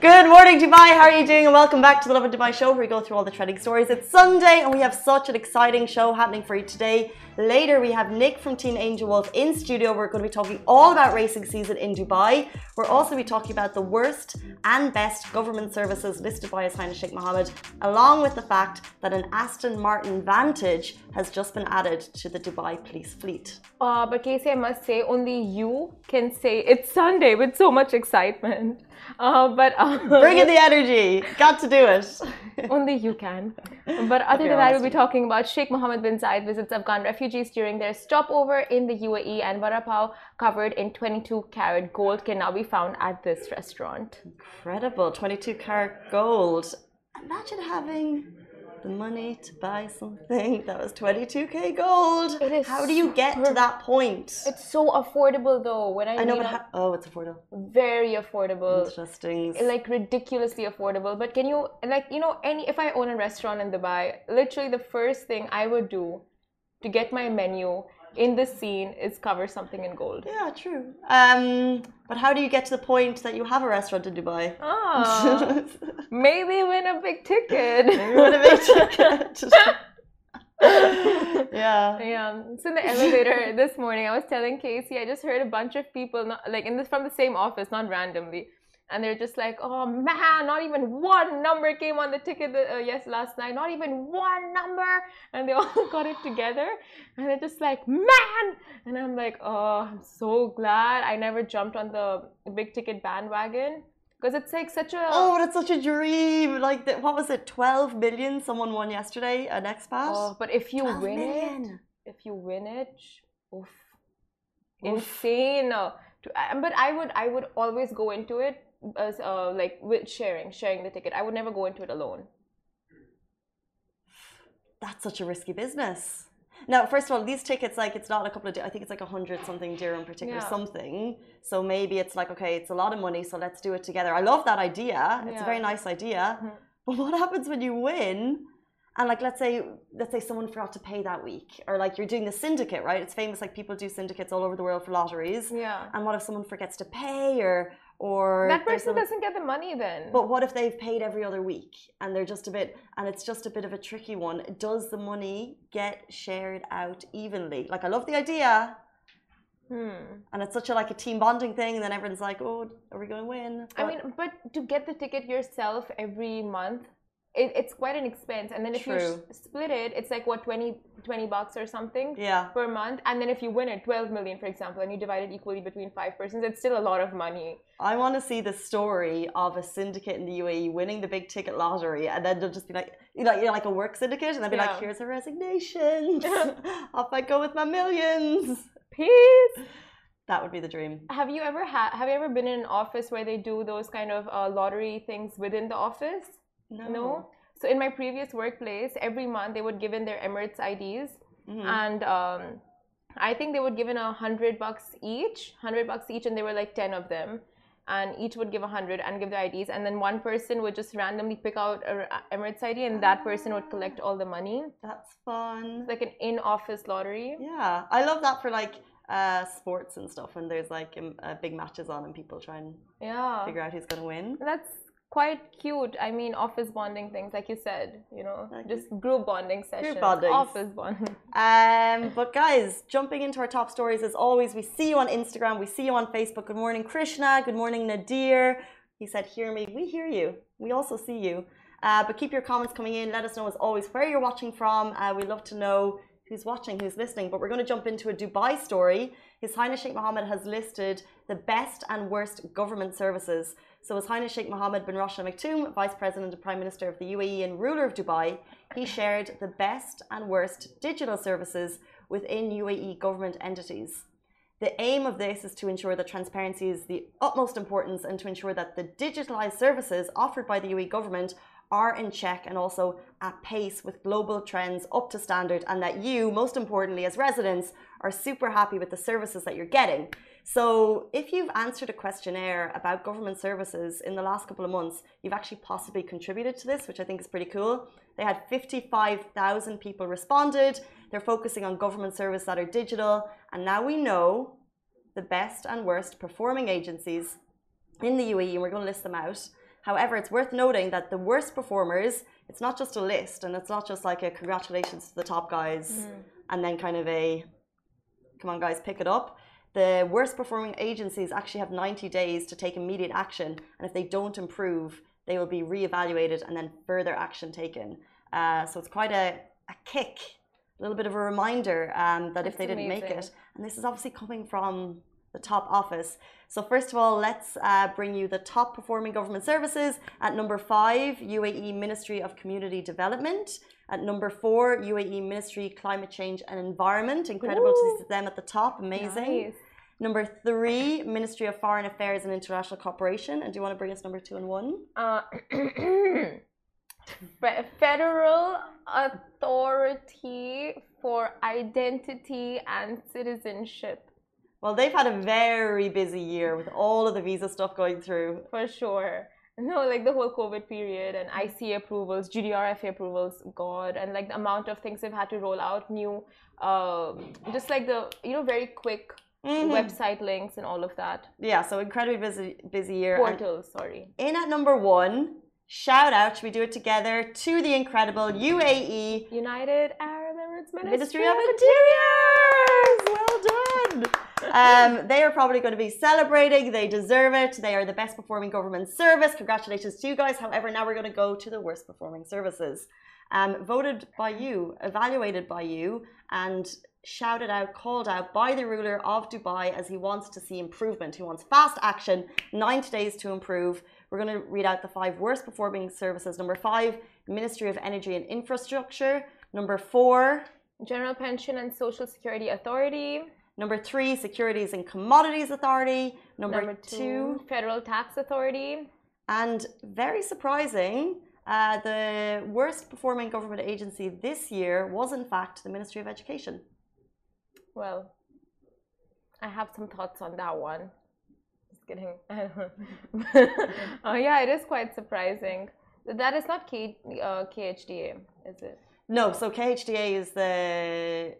Good morning, Dubai. How are you doing? And welcome back to the Lovin Dubai show where we go through all the trending stories. It's Sunday and we have such an exciting show happening for you today. Later, we have Nick from Team Angel Wolf in studio. We're going to be talking all about racing season in Dubai. We're also be talking about the worst and best government services listed by His Highness Sheikh Mohammed, along with the fact that an Aston Martin Vantage has just been added to the Dubai police fleet. Uh, but Casey, I must say, only you can say it's Sunday with so much excitement. Uh, but uh, bring in the energy. Got to do it. only you can. But other than that, we'll be talking about Sheikh Mohammed bin Zayed visits Afghan refugees during their stopover in the UAE, and vada pav covered in 22 karat gold can now be found at this restaurant. Incredible, 22 karat gold. Imagine having the money to buy something that was 22k gold. It is how do you get to that point? It's so affordable though. When I, I know, but how, oh, it's affordable. Very affordable. Interesting. Like ridiculously affordable. But can you like you know any if I own a restaurant in Dubai, literally the first thing I would do to get my menu in this scene is cover something in gold. Yeah, true. Um, but how do you get to the point that you have a restaurant in Dubai? Oh, maybe win a big ticket. maybe win a big ticket. yeah. Yeah. So in the elevator this morning, I was telling Casey, I just heard a bunch of people, not, like in this from the same office, not randomly, and they're just like, "Oh man, not even one number came on the ticket uh, yes last night. Not even one number." And they all got it together, and they're just like, "Man!" And I'm like, "Oh, I'm so glad I never jumped on the big ticket bandwagon." Because it's like such a oh, that's such a dream. Like the, what was it, twelve million? Someone won yesterday an expat. Oh, but if you win million. it, if you win it, oof, oof. insane. but I would, I would always go into it as uh, like with sharing, sharing the ticket. I would never go into it alone. That's such a risky business. Now, first of all, these tickets, like, it's not a couple of, I think it's like a hundred something dirham per ticket yeah. or something. So maybe it's like, okay, it's a lot of money, so let's do it together. I love that idea. It's yeah. a very nice idea. Mm-hmm. But what happens when you win? And like, let's say, let's say someone forgot to pay that week, or like you're doing the syndicate, right? It's famous, like people do syndicates all over the world for lotteries. Yeah. And what if someone forgets to pay, or or that person doesn't get the money then. But what if they've paid every other week and they're just a bit and it's just a bit of a tricky one? Does the money get shared out evenly? Like i love the idea. Hmm. and it's such a like a team bonding thing and then everyone's like oh are we going to win but, i mean but to get the ticket yourself every month it, it's quite an expense and then if True. you split it it's like what 20 20 bucks or something yeah. per month and then if you win it 12 million for example and you divide it equally between five persons it's still a lot of money i want to see the story of a syndicate in the uae winning the big ticket lottery and then they'll just be like you know, you know like a work syndicate and they'll be yeah. like here's a resignation off i go with my millions peace that would be the dream. Have you ever had? Have you ever been in an office where they do those kind of uh, lottery things within the office? No. no. So in my previous workplace, every month they would give in their Emirates IDs, mm-hmm. and um, I think they would give in a hundred bucks each, hundred bucks each, and there were like ten of them, and each would give a hundred and give their IDs, and then one person would just randomly pick out a Emirates ID, and that person would collect all the money. That's fun. It's like an in-office lottery. Yeah, I love that for like uh, sports and stuff, and there's like um, uh, big matches on, and people try and yeah figure out who's gonna win. That's quite cute. I mean, office bonding things, like you said, you know, just group bonding sessions. Group bonding. Office bonding. Um, but guys, jumping into our top stories as always, we see you on Instagram, we see you on Facebook. Good morning, Krishna. Good morning, Nadir. He said, "Hear me." We hear you. We also see you. Uh, but keep your comments coming in. Let us know as always where you're watching from. Uh, we love to know who's watching, who's listening. But we're going to jump into a Dubai story. His Highness Sheikh Mohammed has listed the best and worst government services. So, His Highness Sheikh Mohammed bin Rashid Al Maktoum, Vice President and Prime Minister of the UAE and ruler of Dubai, he shared the best and worst digital services within UAE government entities. The aim of this is to ensure that transparency is the utmost importance and to ensure that the digitalized services offered by the UAE government are in check and also at pace with global trends up to standard, and that you, most importantly, as residents, are super happy with the services that you're getting. So, if you've answered a questionnaire about government services in the last couple of months, you've actually possibly contributed to this, which I think is pretty cool. They had 55,000 people responded. They're focusing on government services that are digital, and now we know the best and worst performing agencies in the UAE, and we're going to list them out. However, it's worth noting that the worst performers, it's not just a list and it's not just like a congratulations to the top guys mm. and then kind of a come on, guys, pick it up. The worst performing agencies actually have 90 days to take immediate action. And if they don't improve, they will be reevaluated and then further action taken. Uh, so it's quite a, a kick, a little bit of a reminder um, that That's if they didn't amazing. make it, and this is obviously coming from the top office. So first of all, let's uh, bring you the top performing government services. At number five, UAE Ministry of Community Development. At number four, UAE Ministry Climate Change and Environment. Incredible Ooh. to see them at the top. Amazing. Nice. Number three, Ministry of Foreign Affairs and International Cooperation. And do you want to bring us number two and one? Uh, Federal Authority for Identity and Citizenship. Well, they've had a very busy year with all of the visa stuff going through. For sure. No, like the whole COVID period and IC approvals, GDRFA approvals, God, and like the amount of things they've had to roll out, new, uh, just like the, you know, very quick mm-hmm. website links and all of that. Yeah, so incredibly busy, busy year. Portals, and sorry. In at number one, shout out, should we do it together, to the incredible UAE United Arab Emirates Ministry, Ministry of Interiors. Well done. Um, they are probably going to be celebrating. They deserve it. They are the best performing government service. Congratulations to you guys. However, now we're going to go to the worst performing services. Um, voted by you, evaluated by you, and shouted out, called out by the ruler of Dubai as he wants to see improvement. He wants fast action, 90 days to improve. We're going to read out the five worst performing services. Number five, Ministry of Energy and Infrastructure. Number four, General Pension and Social Security Authority. Number three, Securities and Commodities Authority. Number, Number two, two, Federal Tax Authority. And very surprising, uh, the worst performing government agency this year was, in fact, the Ministry of Education. Well, I have some thoughts on that one. Just kidding. oh, yeah, it is quite surprising. That is not K, uh, KHDA, is it? No, so KHDA is the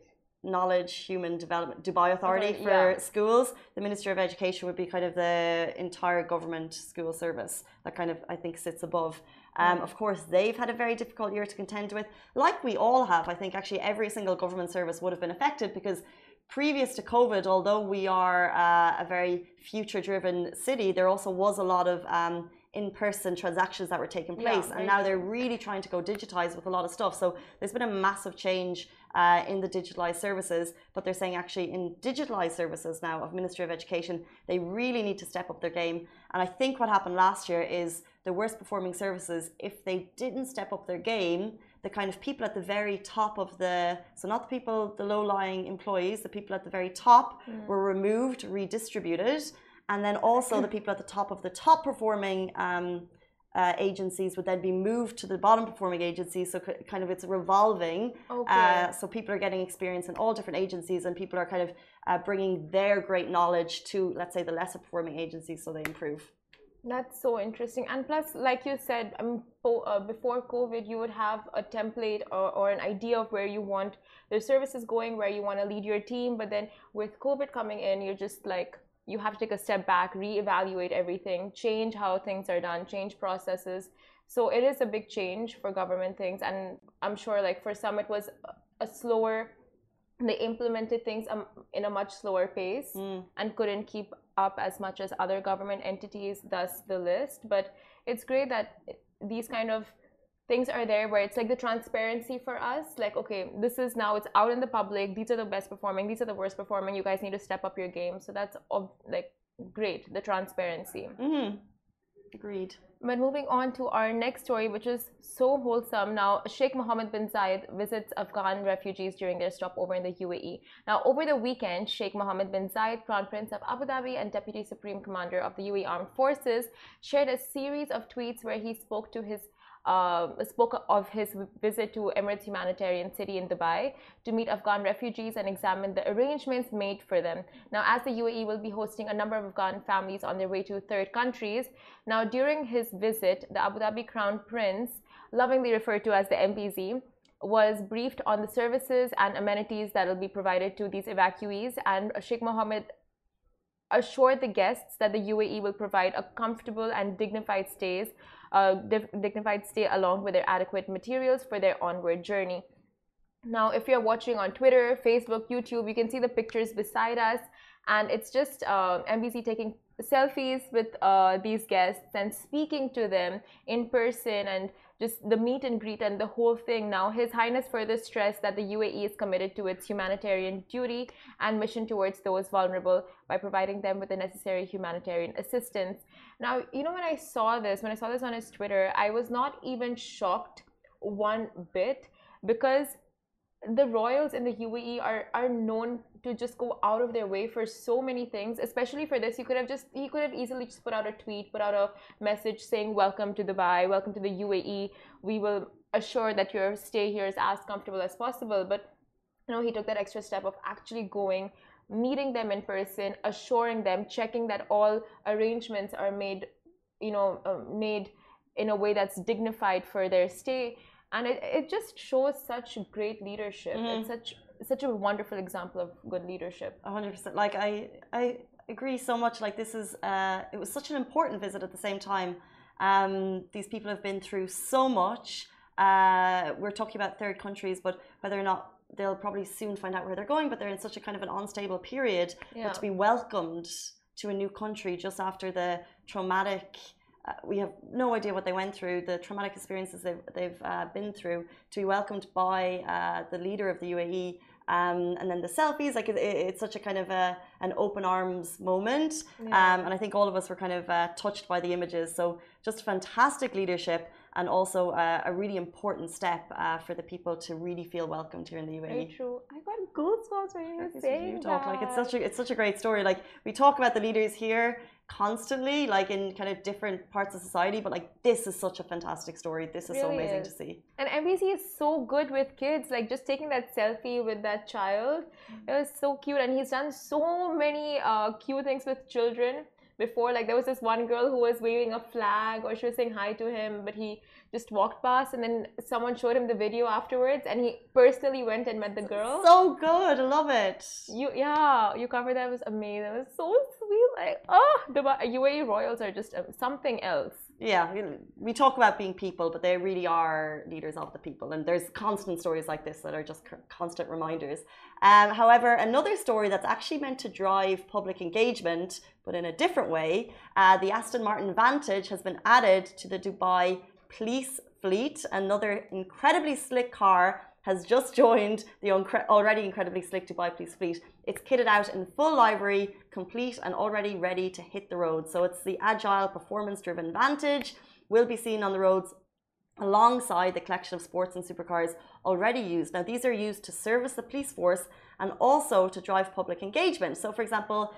Knowledge Human Development Dubai Authority okay, for yeah. schools. The Ministry of Education would be kind of the entire government school service that kind of I think sits above. Um, mm. Of course, they've had a very difficult year to contend with, like we all have. I think actually every single government service would have been affected because previous to COVID, although we are uh, a very future-driven city, there also was a lot of um, in-person transactions that were taking place, yeah, and now they're really trying to go digitize with a lot of stuff. So there's been a massive change uh, in the digitalized services, but they're saying actually in digitalized services now of Ministry of Education, they really need to step up their game. And I think what happened last year is the worst performing services, if they didn't step up their game, the kind of people at the very top of the so not the people the low lying employees the people at the very top mm. were removed redistributed and then also the people at the top of the top performing um, uh, agencies would then be moved to the bottom performing agencies. So kind of it's revolving. Okay. Uh, so people are getting experience in all different agencies, and people are kind of uh, bringing their great knowledge to, let's say, the lesser performing agencies, so they improve. That's so interesting. And plus, like you said, uh, before COVID, you would have a template or, or an idea of where you want the services going, where you want to lead your team. But then with COVID coming in, you're just like you have to take a step back, reevaluate everything, change how things are done, change processes. So it is a big change for government things, and I'm sure like for some it was a slower. They implemented things um, in a much slower pace mm. and couldn't keep up as much as other government entities. Thus, the list. But it's great that these kind of things are there where it's like the transparency for us like okay this is now it's out in the public these are the best performing these are the worst performing you guys need to step up your game so that's like great the transparency mm-hmm. agreed but moving on to our next story, which is so wholesome. Now, Sheikh Mohammed bin Zayed visits Afghan refugees during their stopover in the UAE. Now, over the weekend, Sheikh Mohammed bin Zayed, Crown Prince of Abu Dhabi and Deputy Supreme Commander of the UAE Armed Forces, shared a series of tweets where he spoke to his uh, spoke of his visit to Emirates Humanitarian City in Dubai to meet Afghan refugees and examine the arrangements made for them. Now, as the UAE will be hosting a number of Afghan families on their way to third countries, now during his visit, the Abu Dhabi Crown Prince, lovingly referred to as the MBZ, was briefed on the services and amenities that will be provided to these evacuees, and Sheikh Mohammed assured the guests that the UAE will provide a comfortable and dignified stays, uh, dignified stay along with their adequate materials for their onward journey. Now, if you're watching on Twitter, Facebook, YouTube, you can see the pictures beside us, and it's just uh, MBZ taking selfies with uh, these guests and speaking to them in person and just the meet and greet and the whole thing. Now, His Highness further stressed that the UAE is committed to its humanitarian duty and mission towards those vulnerable by providing them with the necessary humanitarian assistance. Now, you know, when I saw this, when I saw this on his Twitter, I was not even shocked one bit because the royals in the UAE are are known to just go out of their way for so many things especially for this you could have just he could have easily just put out a tweet put out a message saying welcome to dubai welcome to the uae we will assure that your stay here is as comfortable as possible. But you know he took that extra step of actually going meeting them in person assuring them checking that all arrangements are made you know uh, made in a way that's dignified for their stay. And it, it just shows such great leadership mm-hmm. it's such such a wonderful example of good leadership. 100% like i i agree so much. Like this is uh, it was such an important visit at the same time. Um, these people have been through so much. Uh, we're talking about third countries but whether or not they'll probably soon find out where they're going but they're in such a kind of an unstable period. Yeah. but to be welcomed to a new country just after the traumatic uh, we have no idea what they went through, the traumatic experiences they've, they've uh, been through, to be welcomed by uh, the leader of the UAE. Um, and then the selfies, like it, it's such a kind of a, an open arms moment. Yeah. Um, and I think all of us were kind of uh, touched by the images. So just fantastic leadership and also uh, a really important step uh, for the people to really feel welcomed here in the UAE. Very true. I got goosebumps when you were saying you talk. that. Like it's such a it's such a great story. Like we talk about the leaders here constantly, like in kind of different parts of society. But like this is such a fantastic story. This is really so amazing is. to see. And MBZ is so good with kids. Like just taking that selfie with that child, it was so cute. And he's done so many uh, cute things with children before. Like there was this one girl who was waving a flag or she was saying hi to him, but he just walked past and then someone showed him the video afterwards and he personally went and met the girl. So good, I love it. You yeah, you covered that it was amazing. It was so sweet. Like oh, the UAE Royals are just um, something else. Yeah, we talk about being people, but they really are leaders of the people, and there's constant stories like this that are just constant reminders. Um, however, another story that's actually meant to drive public engagement, but in a different way, uh, the Aston Martin Vantage has been added to the Dubai police fleet. Another incredibly slick car has just joined the already incredibly slick Dubai police fleet. It's kitted out in full livery, complete and already ready to hit the road. So it's the agile, performance driven Vantage. Will be seen on the roads alongside the collection of sports and supercars already used. Now, these are used to service the police force and also to drive public engagement. So, for example,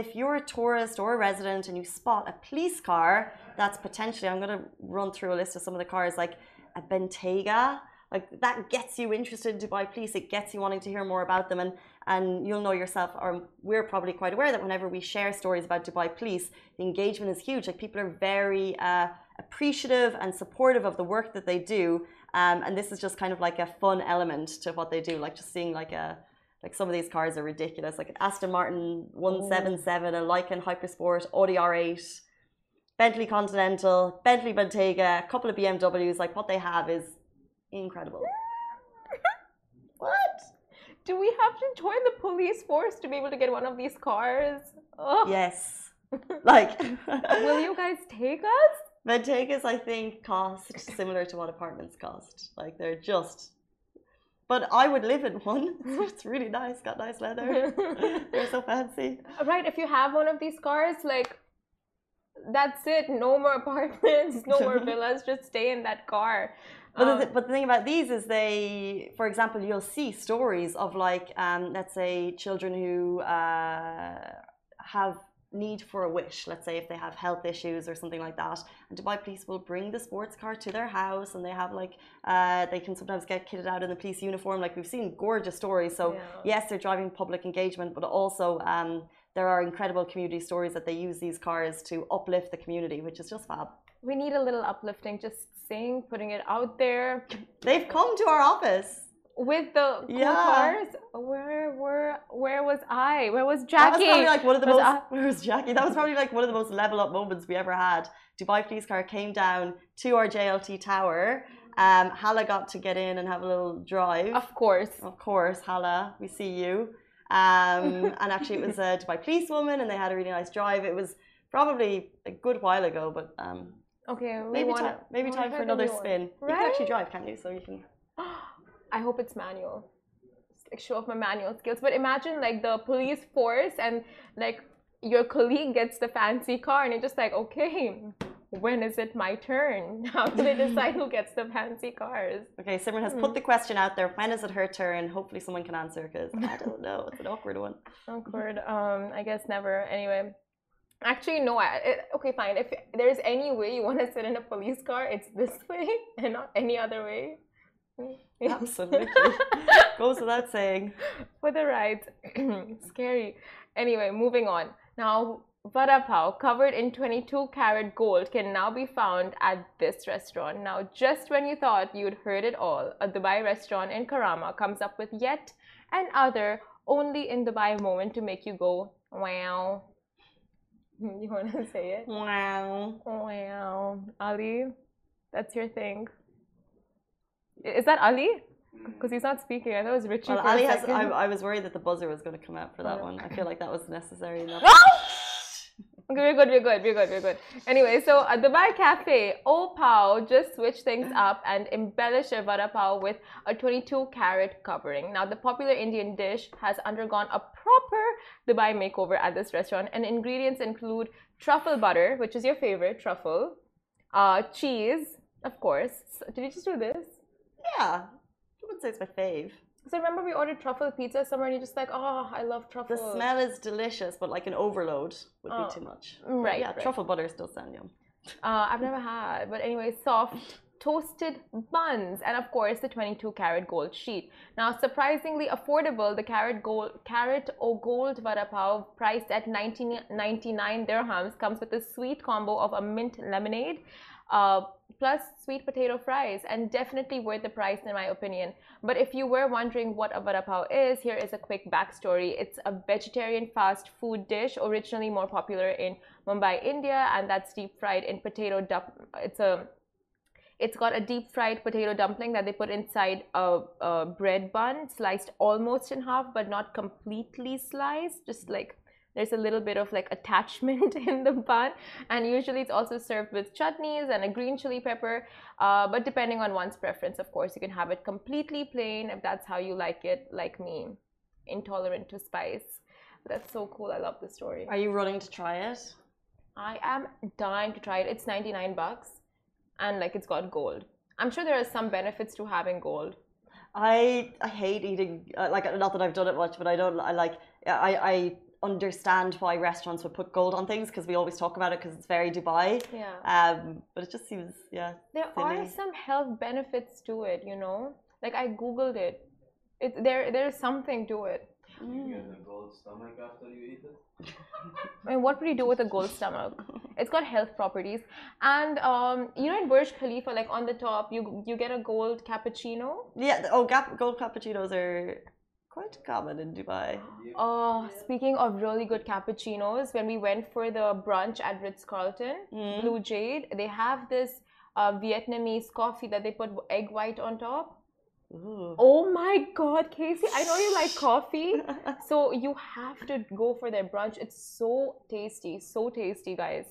if you're a tourist or a resident and you spot a police car that's potentially, I'm going to run through a list of some of the cars like a Bentayga, like that gets you interested in Dubai police. It gets you wanting to hear more about them, and and you'll know yourself, or we're probably quite aware that whenever we share stories about Dubai police, the engagement is huge. Like people are very uh, appreciative and supportive of the work that they do, um, and this is just kind of like a fun element to what they do. Like just seeing like a like some of these cars are ridiculous, like an Aston Martin 177, a Lykan Hypersport, Audi R8, Bentley Continental, Bentley Bentayga, a couple of BMWs. Like what they have is incredible. what? Do we have to join the police force to be able to get one of these cars? Ugh. Yes. Like, will you guys take us? Bentaygas, I think, cost similar to what apartments cost. Like, they're just but I would live in one. it's really nice, got nice leather. They're so fancy. Right, if you have one of these cars, like that's it. No more apartments, no more villas. Just stay in that car. But, um, the, but the thing about these is they, for example, you'll see stories of like, um, let's say, children who uh, have need for a wish, let's say if they have health issues or something like that, and Dubai police will bring the sports car to their house and they have like, uh, they can sometimes get kitted out in the police uniform. Like we've seen gorgeous stories. So, Yeah. yes, they're driving public engagement, but also um, there are incredible community stories that they use these cars to uplift the community, which is just fab. We need a little uplifting, just saying, putting it out there They've come to our office. with the cool Yeah. cars. Where, where, where was I? Where was Jackie? That was probably like one of the Was most. I- Where was Jackie? That was probably like one of the most level up moments we ever had. Dubai police car came down to our JLT tower. Um, Hala got to get in and have a little drive. of course. Of course, Hala, we see you. Um, and actually, it was a Dubai police woman, and they had a really nice drive. It was probably a good while ago, but um, Okay, we maybe wanna, time, maybe time for another spin. You can actually drive, can't you? So you can. I hope it's manual. Just, like show off my manual skills. But imagine like the police force and like your colleague gets the fancy car and you're just like, okay, when is it my turn? How do they decide who gets the fancy cars? Okay, Simran has put the question out there. When is it her turn? Hopefully, someone can answer because I don't know. It's an awkward one. Awkward. Um, I guess never. Anyway. Actually, no. I, it, okay, fine. If there's any way you want to sit in a police car, it's this way and not any other way. Absolutely. Goes without saying. for the ride. Scary. Anyway, moving on. Now, vada pav covered in 22 karat gold can now be found at this restaurant. Now, just when you thought you'd heard it all, a Dubai restaurant in Karama comes up with yet another only in Dubai moment to make you go, wow. You want to say it? Wow. Wow. Ali, that's your thing. Is that Ali? Mm. Because he's not speaking. I thought it was Richie. Well, Ali has. I, I was worried that the buzzer was going to come out for that Oh. one. I feel like that was necessary enough. We're good, we're good, we're good, we're good. Anyway, so at Dubai Cafe, O Pao just switched things up and embellished their vada pav with a 22 carat covering. Now, the popular Indian dish has undergone a proper Dubai makeover at this restaurant, and ingredients include truffle butter, which is your favorite truffle, uh, cheese, of course. Did you just do this? Yeah. I would say it's my fave. So remember we ordered truffle pizza somewhere, and you're just like, oh, I love truffle. The smell is delicious, but like an overload would Oh, be too much. But right, Yeah, right. truffle butter still sound yum. Uh, I've never had, but anyway, soft toasted buns, and of course the 22 karat gold sheet. Now, surprisingly affordable, the carrot gold, carrot or gold vada pav, priced at 1999 dirhams, comes with a sweet combo of a mint lemonade. Uh, plus sweet potato fries and definitely worth the price in my opinion. But if you were wondering what a vada pav is here is a quick backstory. It's a vegetarian fast food dish originally more popular in mumbai india and that's deep fried in potato dump it's a it's got a deep fried potato dumpling that they put inside a, a bread bun sliced almost in half but not completely sliced just like there's a little bit of like attachment in the bun. And usually it's also served with chutneys and a green chili pepper. Uh, but depending on one's preference of course you can have it completely plain if that's how you like it like me. Intolerant to spice. That's so cool. I love the story. Are you running to try it? i am dying to try it. It's 99 bucks and like it's got gold. I'm sure there are some benefits to having gold. I I hate eating uh, like not that I've done it much, but I don't. I like I I understand why restaurants would put gold on things because we always talk about it because it's very Dubai. yeah Um, but it just seems yeah. there are some health benefits to it you know like i googled it it there there's something to it Mm. You get a gold stomach after you eat it. I mean, what would you do with a gold stomach? It's got health properties, and um, you know, in Burj Khalifa, like on the top, you you get a gold cappuccino. Yeah. Oh, gap, gold cappuccinos are quite common in Dubai. Oh, speaking of really good cappuccinos, when we went for the brunch at Ritz Carlton, Mm. Blue Jade, they have this uh, Vietnamese coffee that they put egg white on top. Ooh. Oh my God, Casey, I know you like coffee. So you have to go for their brunch. It's so tasty, so tasty, guys.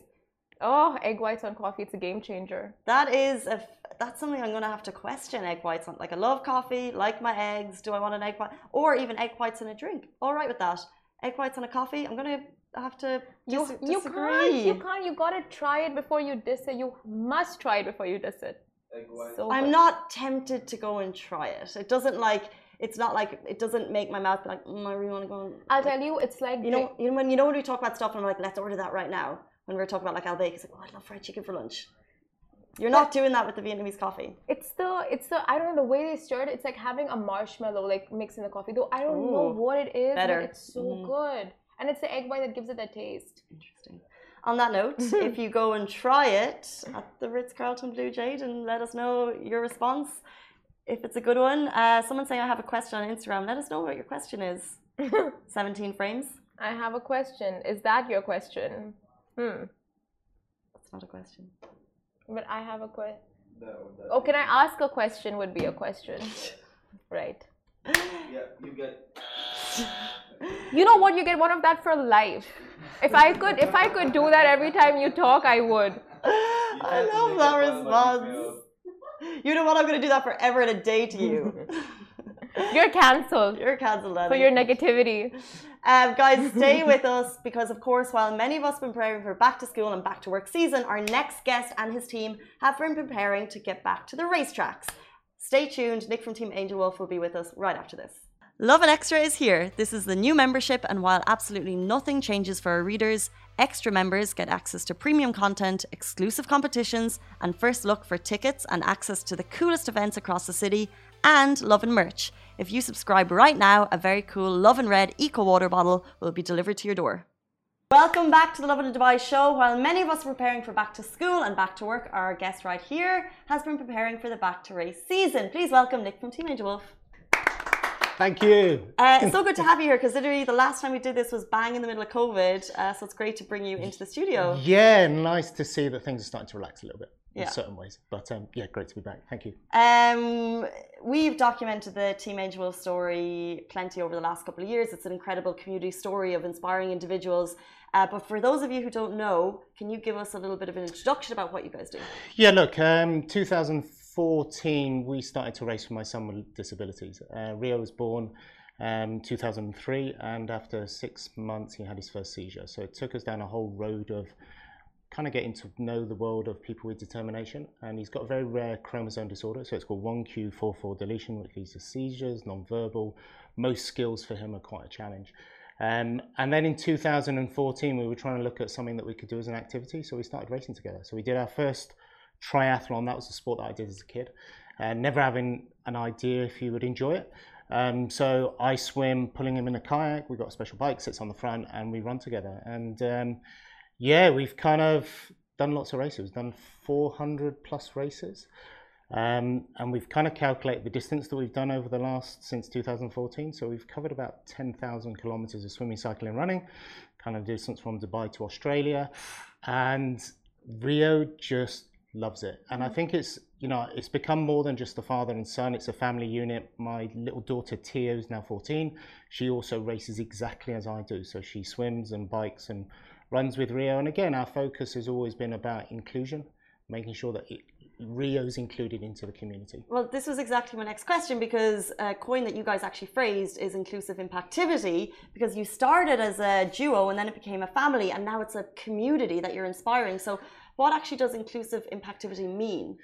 Oh, egg whites on coffee, it's a game changer. That is a f- that's something I'm gonna have to question egg whites on. Like I love coffee, like my eggs. Do I want an egg white or even egg whites in a drink? All right with that. Egg whites on a coffee. I'm gonna have to You, dis- you disagree. can't, you can't, you gotta try it before you diss it. You must try it before you diss it. Egg white. So I'm good. not tempted to go and try it. It doesn't like it's not like it doesn't make my mouth be like, mm, I really want to go. And, I'll tell you, it's like you know, you know when you know when we talk about stuff, and I'm like, let's order that right now. When we're talking about like Albaik, it's like, oh, I love fried chicken for lunch. You're not doing that with the Vietnamese coffee. It's the it's the I don't know the way they stir it. It's like having a marshmallow like mixed in the coffee. Though I don't know what it is, better. but it's so Mhm. good. And it's the egg white that gives it that taste. Interesting. On that note, if you go and try it at the Ritz Carlton Blue Jade and let us know your response, if it's a good one. Uh, someone saying I have a question on Instagram. Let us know what your question is. 17 frames? I have a question. Is that your question? Hmm. That's not a question. But I have a question. That or that. Oh, can I ask a question? Would be a question. Right. Yeah, you get. You know what? You get one of that for life. If I could, if I could do that every time you talk, I would. I love that response. You know what? I'm going to do that forever and a day to you. You're cancelled You're cancelled, for your negativity. Um, guys, stay with us because, of course, while many of us have been preparing for back to school and back to work season, our next guest and his team have been preparing to get back to the racetracks. Stay tuned. Nick from Team Angel Wolf will be with us right after this. Lovin Extra is here. This is the new membership, and while absolutely nothing changes for our readers, extra members get access to premium content, exclusive competitions, and first look for tickets and access to the coolest events across the city, and love and merch. If you subscribe right now, a very cool Love and Red Eco Water bottle will be delivered to your door. Welcome back to the Lovin' Dubai show. While many of us are preparing for back to school and back to work, our guest right here has been preparing for the back to race season. Please welcome Nick from Team Angel Wolf. Thank you. Uh, so good to have you here because literally the last time we did this was bang in the middle of COVID. Uh, so it's great to bring you into the studio. Yeah, nice to see that things are starting to relax a little bit Yeah. in certain ways. But um, yeah, great to be back. Thank you. Um, we've documented the Team Angel Wolf story plenty over the last couple of years. It's an incredible community story of inspiring individuals. Uh, but for those of you who don't know, can you give us a little bit of an introduction about what you guys do? Yeah, look, um, 2014, we started to race for my son with disabilities. Uh, Rio was born um, 2003, and after six months, he had his first seizure. So it took us down a whole road of kind of getting to know the world of people with determination. And he's got a very rare chromosome disorder, so it's called 1q44 deletion, which leads to seizures, non-verbal. Most skills for him are quite a challenge. Um, and then in 2014, we were trying to look at something that we could do as an activity, so we started racing together. So we did our first triathlon. That was the sport that I did as a kid, and never having an idea if he would enjoy it. Um, so I swim, pulling him in a kayak. We've got a special bike, sits on the front, and we run together. And um, yeah, we've kind of done lots of races. We've done 400 plus races. Um, and we've kind of calculated the distance that we've done over the last since 2014. So we've covered about 10,000 kilometers of swimming, cycling, and running, kind of distance from Dubai to Australia. And Rio just loves it. And I think it's, you know, it's become more than just a father and son, it's a family unit. My little daughter, Tia, is now 14, she also races exactly as I do. So she swims and bikes and runs with Rio. And again, our focus has always been about inclusion, making sure that it, Rio's included into the community. Well, this was exactly my next question because a coin that you guys actually phrased is inclusive impactivity because you started as a duo and then it became a family and now it's a community that you're inspiring. So, what actually does inclusive impactivity mean?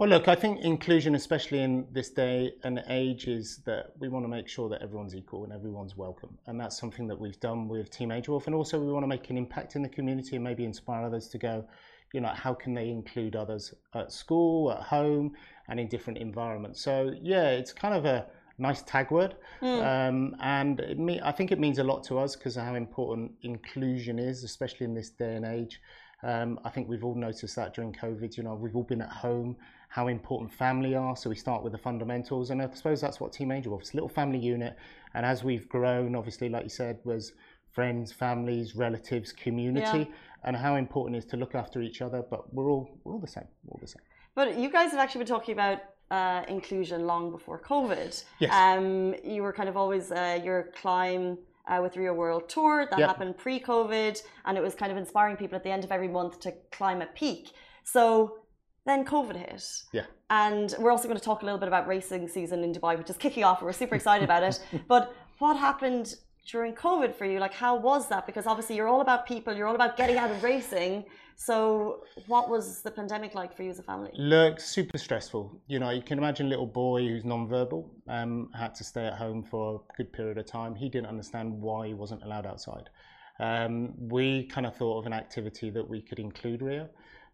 Well, look, I think inclusion, especially in this day and age, is that we want to make sure that everyone's equal and everyone's welcome. And that's something that we've done with Team Angel Wolf. And also, we want to make an impact in the community and maybe inspire others to go, you know, how can they include others at school, at home, and in different environments. So, yeah, it's kind of a nice tag word. Um, and it me- I think it means a lot to us because of how important inclusion is, especially in this day and age. Um, I think we've all noticed that during COVID. You know, we've all been at home, how important family are. So we start with the fundamentals, and I suppose that's what Team Angel Wolf is a little family unit. And as we've grown, obviously, like you said, was friends, families, relatives, community, and how important it is to look after each other. But we're all we're all the same. We're all the same. But you guys have actually been talking about uh, inclusion long before COVID. Yes. Um, you were kind of always uh, your climb uh, with Rio World Tour that Yep. happened pre-COVID, and it was kind of inspiring people at the end of every month to climb a peak. So then COVID hit. Yeah. And we're also going to talk a little bit about racing season in Dubai, which is kicking off. We're super excited about it. But what happened during COVID for you? Like, how was that? Because obviously you're all about people, you're all about getting out of racing. So, what was the pandemic like for you as a family? Look, super stressful. You know, you can imagine a little boy who's non-verbal um, had to stay at home for a good period of time. He didn't understand why he wasn't allowed outside. Um, we kind of thought of an activity that we could include Rio.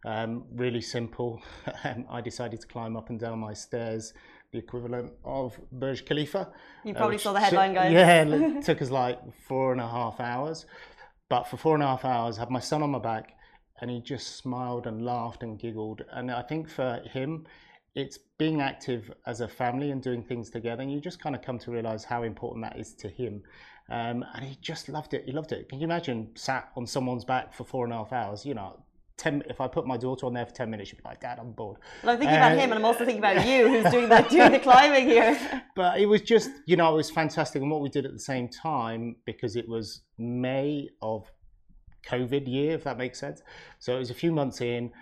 Um, really simple. Um, I decided to climb up and down my stairs, the equivalent of Burj Khalifa. You uh, probably which saw the headline, guys. Yeah, it took us like four and a half hours. But for four and a half hours, I had my son on my back, and he just smiled and laughed and giggled. And I think for him, it's being active as a family and doing things together. And you just kind of come to realize how important that is to him. Um, and he just loved it. He loved it. Can you imagine sat on someone's back for four and a half hours? You know, ten. If I put my daughter on there for ten minutes, she'd be like, "Dad, I'm bored." Well, I'm thinking about Uh, him, and I'm also thinking about you, who's doing the doing the climbing here. but it was just you know it was fantastic and what we did at the same time because it was may of covid year if that makes sense so it was a few months in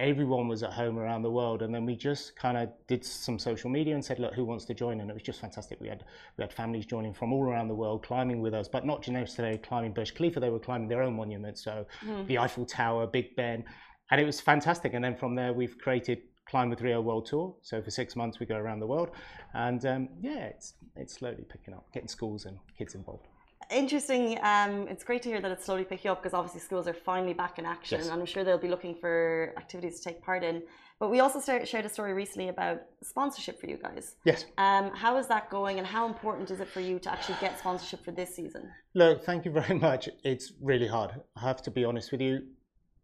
everyone was at home around the world. And then we just kind of did some social media and said look who wants to join? And it was just fantastic. We had we had families joining from all around the world climbing with us but not just necessarily climbing Burj Khalifa. They were climbing their own monuments so the Eiffel Tower Big Ben. And it was fantastic. And then from there we've created climb with Rio World Tour. So for six months we go around the world. And um, yeah it's it's slowly picking up getting schools and kids involved Interesting. Um, it's great to hear that it's slowly picking up because obviously schools are finally back in action, Yes. and I'm sure they'll be looking for activities to take part in. But we also start, shared a story recently about sponsorship for you guys. yes Um, how is that going, and how important is it for you to actually get sponsorship for this season? Look, thank you very much. It's really hard. I have to be honest with you.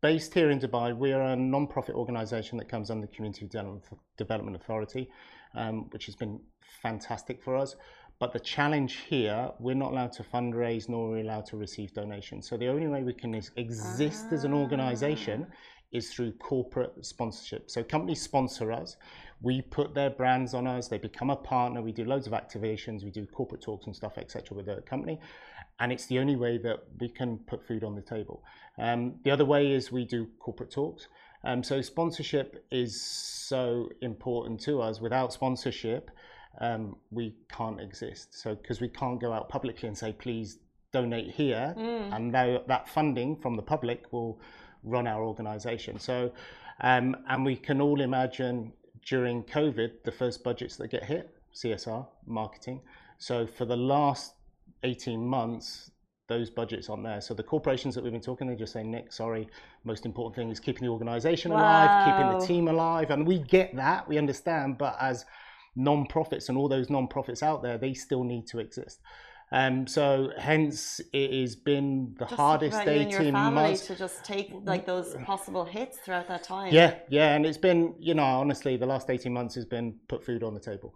Based here in Dubai, we are a non-profit organisation that comes under the Community Development Development Authority, um, which has been fantastic for us. But the challenge here, we're not allowed to fundraise nor are we allowed to receive donations. So the only way we can ex- exist as an organisation is through corporate sponsorship. So companies sponsor us, we put their brands on us, they become a partner, we do loads of activations, we do corporate talks and stuff, etc. with the company. And it's the only way that we can put food on the table. Um, the other way is we do corporate talks. Um, so sponsorship is so important to us. Without sponsorship, um, we can't exist. So because we can't go out publicly and say, please donate here, and tho- that funding from the public will run our organisation. So, um, and we can all imagine during COVID the first budgets that get hit, CSR, marketing. So for the last 18 months, those budgets aren't there. So the corporations that we've been talking, they just say, Nick, sorry, most important thing is keeping the organisation alive, keeping the team alive, and we get that, we understand. But as non-profits and all those non-profits out there, they still need to exist. Um, so hence it has been the Just hardest about you and your 18 family months. to just take like those possible hits throughout that time. Yeah, yeah, and it's been, you know, honestly, the last eighteen months has been put food on the table.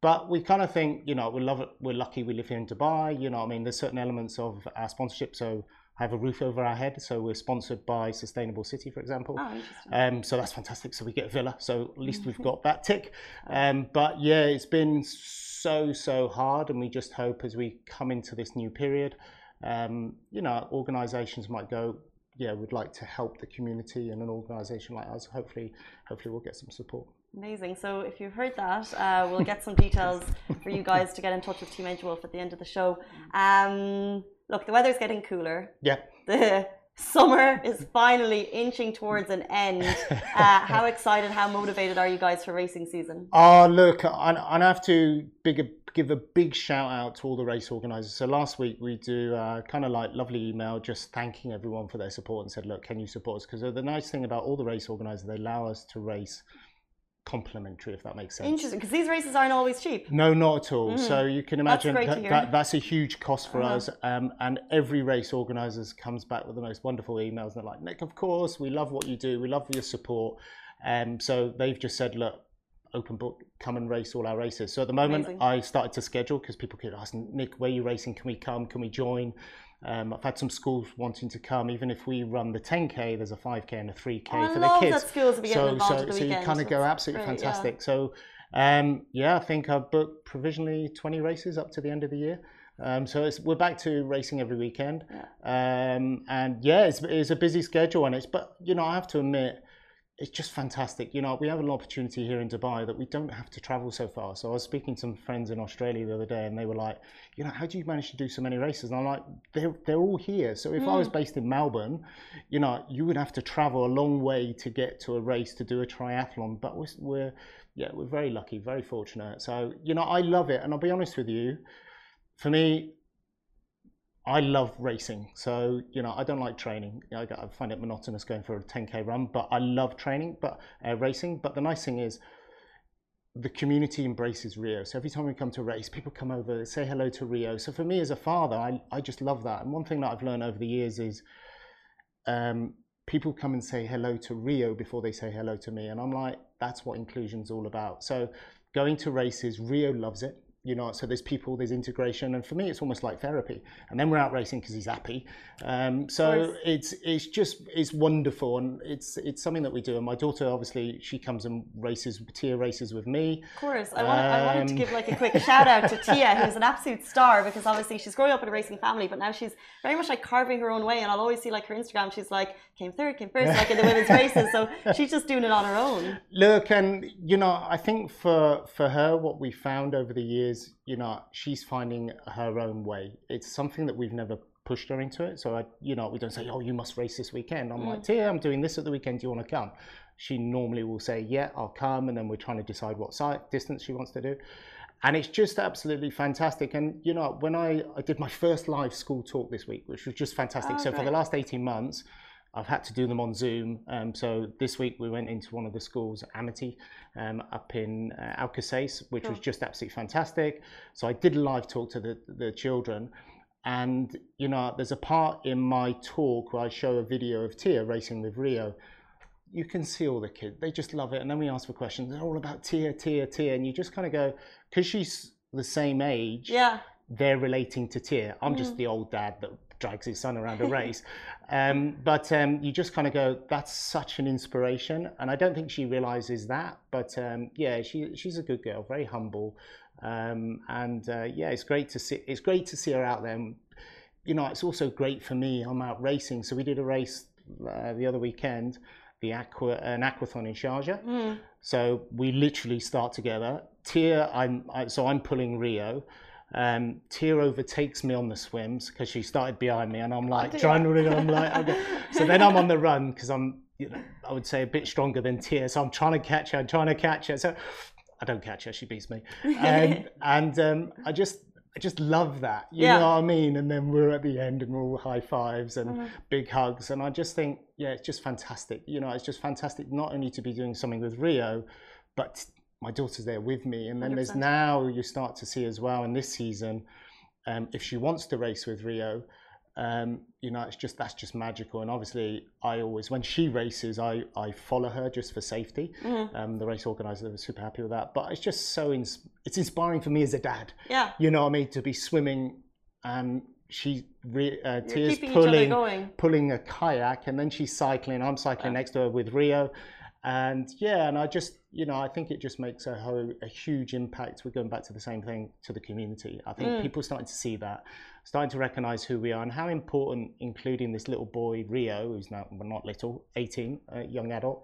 But we kind of think, you know, we love it. We're lucky we live here in Dubai. You know, what I mean, there's certain elements of our sponsorship. So have a roof over our head. So we're sponsored by Sustainable City, for example. Oh. Um, so that's fantastic. So we get a villa. So at least we've got that tick. Um, but yeah, it's been so so hard, and we just hope as we come into this new period, um, you know, organisations might go. Yeah, we'd like to help the community, and an organisation like us, hopefully, hopefully, we'll get some support. Amazing. So if you've heard that, uh, we'll get some details for you guys to get in touch with Team Angel Wolf at the end of the show. Um, look, the weather's getting cooler. Yeah. The summer is finally inching towards an end. Uh, how excited, how motivated are you guys for racing season? Oh, look, I, I have to big, give a big shout out to all the race organisers. So last week we do uh, kind of like lovely email just thanking everyone for their support and said, look, can you support us? Because the nice thing about all the race organisers, they allow us to race complimentary, if that makes sense. Interesting, because these races aren't always cheap. No, not at all. So you can imagine to that, that that's a huge cost for Uh-huh. us. Um, and every race organisers comes back with the most wonderful emails. They're like, Nick, of course, we love what you do. We love your support. Um, so they've just said, look, open book, come and race all our races. So at the moment, Amazing. I started to schedule because people keep asking, Nick, where are you racing? Can we come? Can we join? Um, I've had some schools wanting to come. Even if we run the 10k, there's a 5k and a 3k Oh, for the kids schools so so, so you kind of go absolutely great, yeah. fantastic. So um, yeah, I think I've booked provisionally 20 races up to the end of the year. Um, so it's, we're back to racing every weekend, um, and yeah, it's, it's a busy schedule, and it's but you know I have to admit it's just fantastic. You know, we have an opportunity here in Dubai that we don't have to travel so far. So I was speaking to some friends in Australia the other day, and they were like, you know, how do you manage to do so many races? And I'm like, they're they're all here. So if I was mm. based in Melbourne, you know, you would have to travel a long way to get to a race to do a triathlon. But we're, we're yeah, we're very lucky, very fortunate. So you know, I love it, and I'll be honest with you, for me, I love racing, so you know I don't like training. I find it monotonous going for a 10k run, but I love training, but uh, racing. But the nice thing is, the community embraces Rio. So every time we come to a race, people come over, say hello to Rio. So for me as a father, I, I just love that. And one thing that I've learned over the years is um, people come and say hello to Rio before they say hello to me. And I'm like, that's what inclusion's all about. So going to races, Rio loves it. You know, so there's people, there's integration, and for me, it's almost like therapy. And then we're out racing because he's happy. Um, so it's it's just it's wonderful, and it's it's something that we do. And my daughter, obviously, she comes and races tier races with me. Of course, I, want, I wanted to Um, give like a quick shout out to Tia, who's an absolute star because obviously she's growing up in a racing family, but now she's very much like carving her own way. And I'll always see like her Instagram, she's like came third, came first, like in the women's races. So she's just doing it on her own. Look, and you know, I think for for her, what we found over the years, you know, she's finding her own way. It's something that we've never pushed her into it. So I, you know, we don't say, "Oh, you must race this weekend." I'm like, mm. "Tia, I'm doing this at the weekend. Do you want to come?" She normally will say, "Yeah, I'll come," and then we're trying to decide what side distance she wants to do. And it's just absolutely fantastic. And you know, when I, I did my first live school talk this week, which was just fantastic. Oh, so for the last 18 months, I've had to do them on Zoom. Um, so this week we went into one of the schools, Amity, um, up in uh, Al Qusais, which was just absolutely fantastic. So I did a live talk to the, the children. And, you know, there's a part in my talk where I show a video of Tia racing with Rio. You can see all the kids, they just love it. And then we ask for questions. They're all about Tia, Tia, Tia. And you just kind of go, because she's the same age, Yeah, they're relating to Tia. I'm just the old dad that drags his son around a race. Um, but um, you just kind of go, that's such an inspiration. And I don't think she realizes that. But um, yeah, she, she's a good girl, very humble. Um, and uh, yeah, it's great to see. It's great to see her out there. And, you know, it's also great for me. I'm out racing, so we did a race uh, the other weekend, the aqua an aquathon in Sharjah. So we literally start together. Tia, I'm I, so I'm pulling Rio. Um, Tia overtakes me on the swims because she started behind me, and I'm like dear. trying to. Run. I'm like, okay. so then I'm on the run because I'm, you know, I would say a bit stronger than Tia. So I'm trying to catch her. I'm trying to catch her. So I don't catch her. She beats me. Um, and um, I just, I just love that. You Yeah. know what I mean? And then we're at the end and we're all high fives and big hugs. And I just think, yeah, it's just fantastic. You know, it's just fantastic not only to be doing something with Rio, but my daughter's there with me. And then there's 100%. now you start to see as well in this season, um, if she wants to race with Rio, um, you know, it's just that's just magical. And obviously, I always when she races, I I follow her just for safety. Um, the race organizer was super happy with that. But it's just so it's inspiring for me as a dad. yeah. You know what I mean? To be swimming and she re- uh, You're Tia's keeping each other pulling going. pulling a kayak and then she's cycling. I'm cycling next to her with Rio. And yeah, and I just, you know, I think it just makes a, ho- a huge impact. We're going back to the same thing to the community. I think people are starting to see that, starting to recognize who we are and how important, including this little boy, Rio, who's now well, not little, 18, a young adult,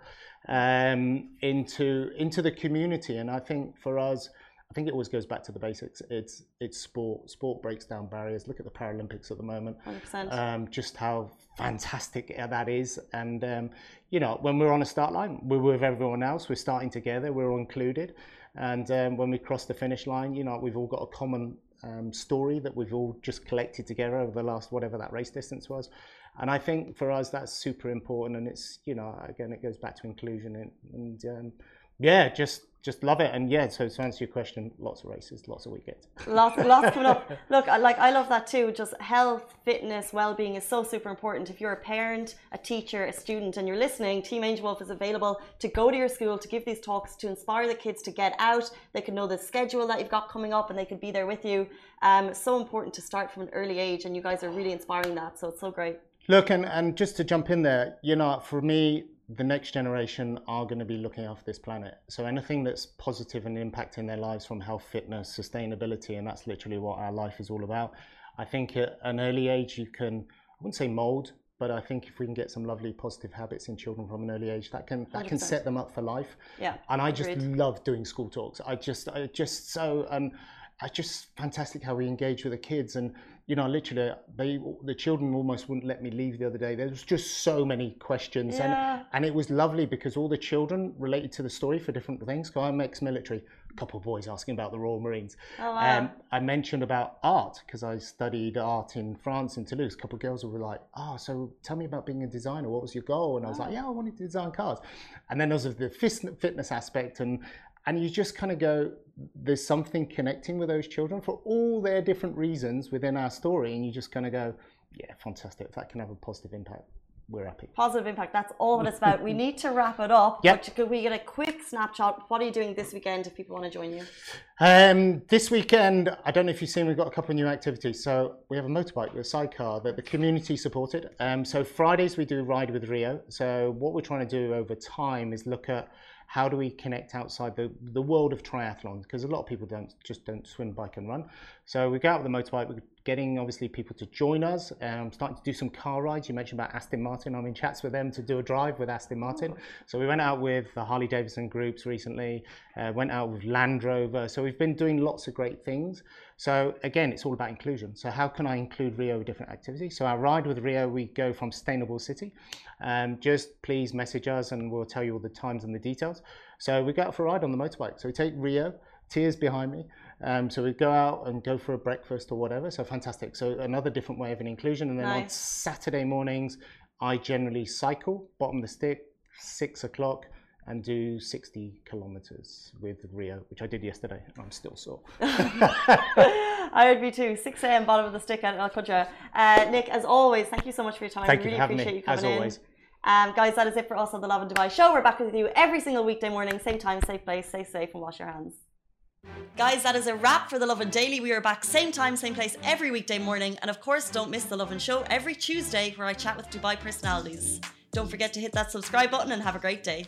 um, into, into the community. And I think for us, I think it always goes back to the basics. It's, it's sport. Sport breaks down barriers. Look at the Paralympics at the moment 100%. um, just how fantastic that is. And, um, you know, when we're on a start line, we're with everyone else, we're starting together, we're all included. And um, when we cross the finish line, you know, we've all got a common um, story that we've all just collected together over the last whatever that race distance was. And I think for us, that's super important. And it's, you know, again, it goes back to inclusion and, and um, yeah, just just love it. And yeah, so to answer your question, lots of races, lots of weekends. lots, lots coming up. Look, I like I love that too. Just health, fitness, well-being is so super important. If you're a parent, a teacher, a student, and you're listening, Team Angel Wolf is available to go to your school to give these talks to inspire the kids to get out. They can know the schedule that you've got coming up, and they could be there with you. Um, so important to start from an early age, and you guys are really inspiring that. So it's so great. Look, and, and just to jump in there, you know, for me, the next generation are going to be looking after this planet. So anything that's positive and impacting their lives from health, fitness, sustainability, and that's literally what our life is all about. I think at an early age, you can, I wouldn't say mold, but I think if we can get some lovely positive habits in children from an early age, that can that can 100%. set them up for life. Yeah. And I just agreed. love doing school talks. I just, I just so, um, I just fantastic how we engage with the kids, and you know, literally, they, the children almost wouldn't let me leave the other day. There was just so many questions, Yeah. and and it was lovely because all the children related to the story for different things. Because I'm ex-military. A couple of boys asking about the Royal Marines. Oh, wow. Um, I mentioned about art because I studied art in France in Toulouse. A couple of girls were like, "Oh, so tell me about being a designer. What was your goal?" And I was like, "Yeah, I wanted to design cars." And then there was the fitness aspect, and and you just kind of go, "There's something connecting with those children for all their different reasons within our story," and you just kind of go, "Yeah, fantastic. If that can have a positive impact, we're happy." Positive impact. That's all what it's about. We need to wrap it up. Yep. But could we get a quick snapshot? What are you doing this weekend if people want to join you? Um, this weekend, I don't know if you've seen, we've got a couple of new activities. So we have a motorbike with a sidecar that the community supported. Um, so Fridays we do ride with Rio. So what we're trying to do over time is look at how do we connect outside the, the world of triathlon because a lot of people don't just don't swim, bike, and run. So we go out with the motorbike. We're getting obviously people to join us. Um, starting to do some car rides. You mentioned about Aston Martin. I'm in chats with them to do a drive with Aston Martin. So we went out with the Harley Davidson groups recently. Uh, went out with Land Rover. So we've been doing lots of great things. So again, it's all about inclusion. So how can I include Rio with different activities? So our ride with Rio, we go from Sustainable City. Um, just please message us and we'll tell you all the times and the details. So we go out for a ride on the motorbike. So we take Rio, Tia's behind me. Um, so we go out and go for a breakfast or whatever. So fantastic. So another different way of an inclusion. And then on Saturday mornings, I generally cycle, bottom of the stick, six o'clock, and do 60 kilometers with Rio, which I did yesterday. I'm still sore. I would be too. 6 a.m. bottom of the stick at Al Qudra. Uh, Nick, as always, thank you so much for your time. Thank you really for having appreciate me, you coming as in. always. Um, guys, that is it for us on the Lovin Dubai show. We're back with you every single weekday morning, same time, same place. Stay safe and wash your hands. Guys, that is a wrap for the Lovin Daily. We are back same time, same place every weekday morning. And of course, don't miss the Lovin Show every Tuesday where I chat with Dubai personalities. Don't forget to hit that subscribe button and have a great day.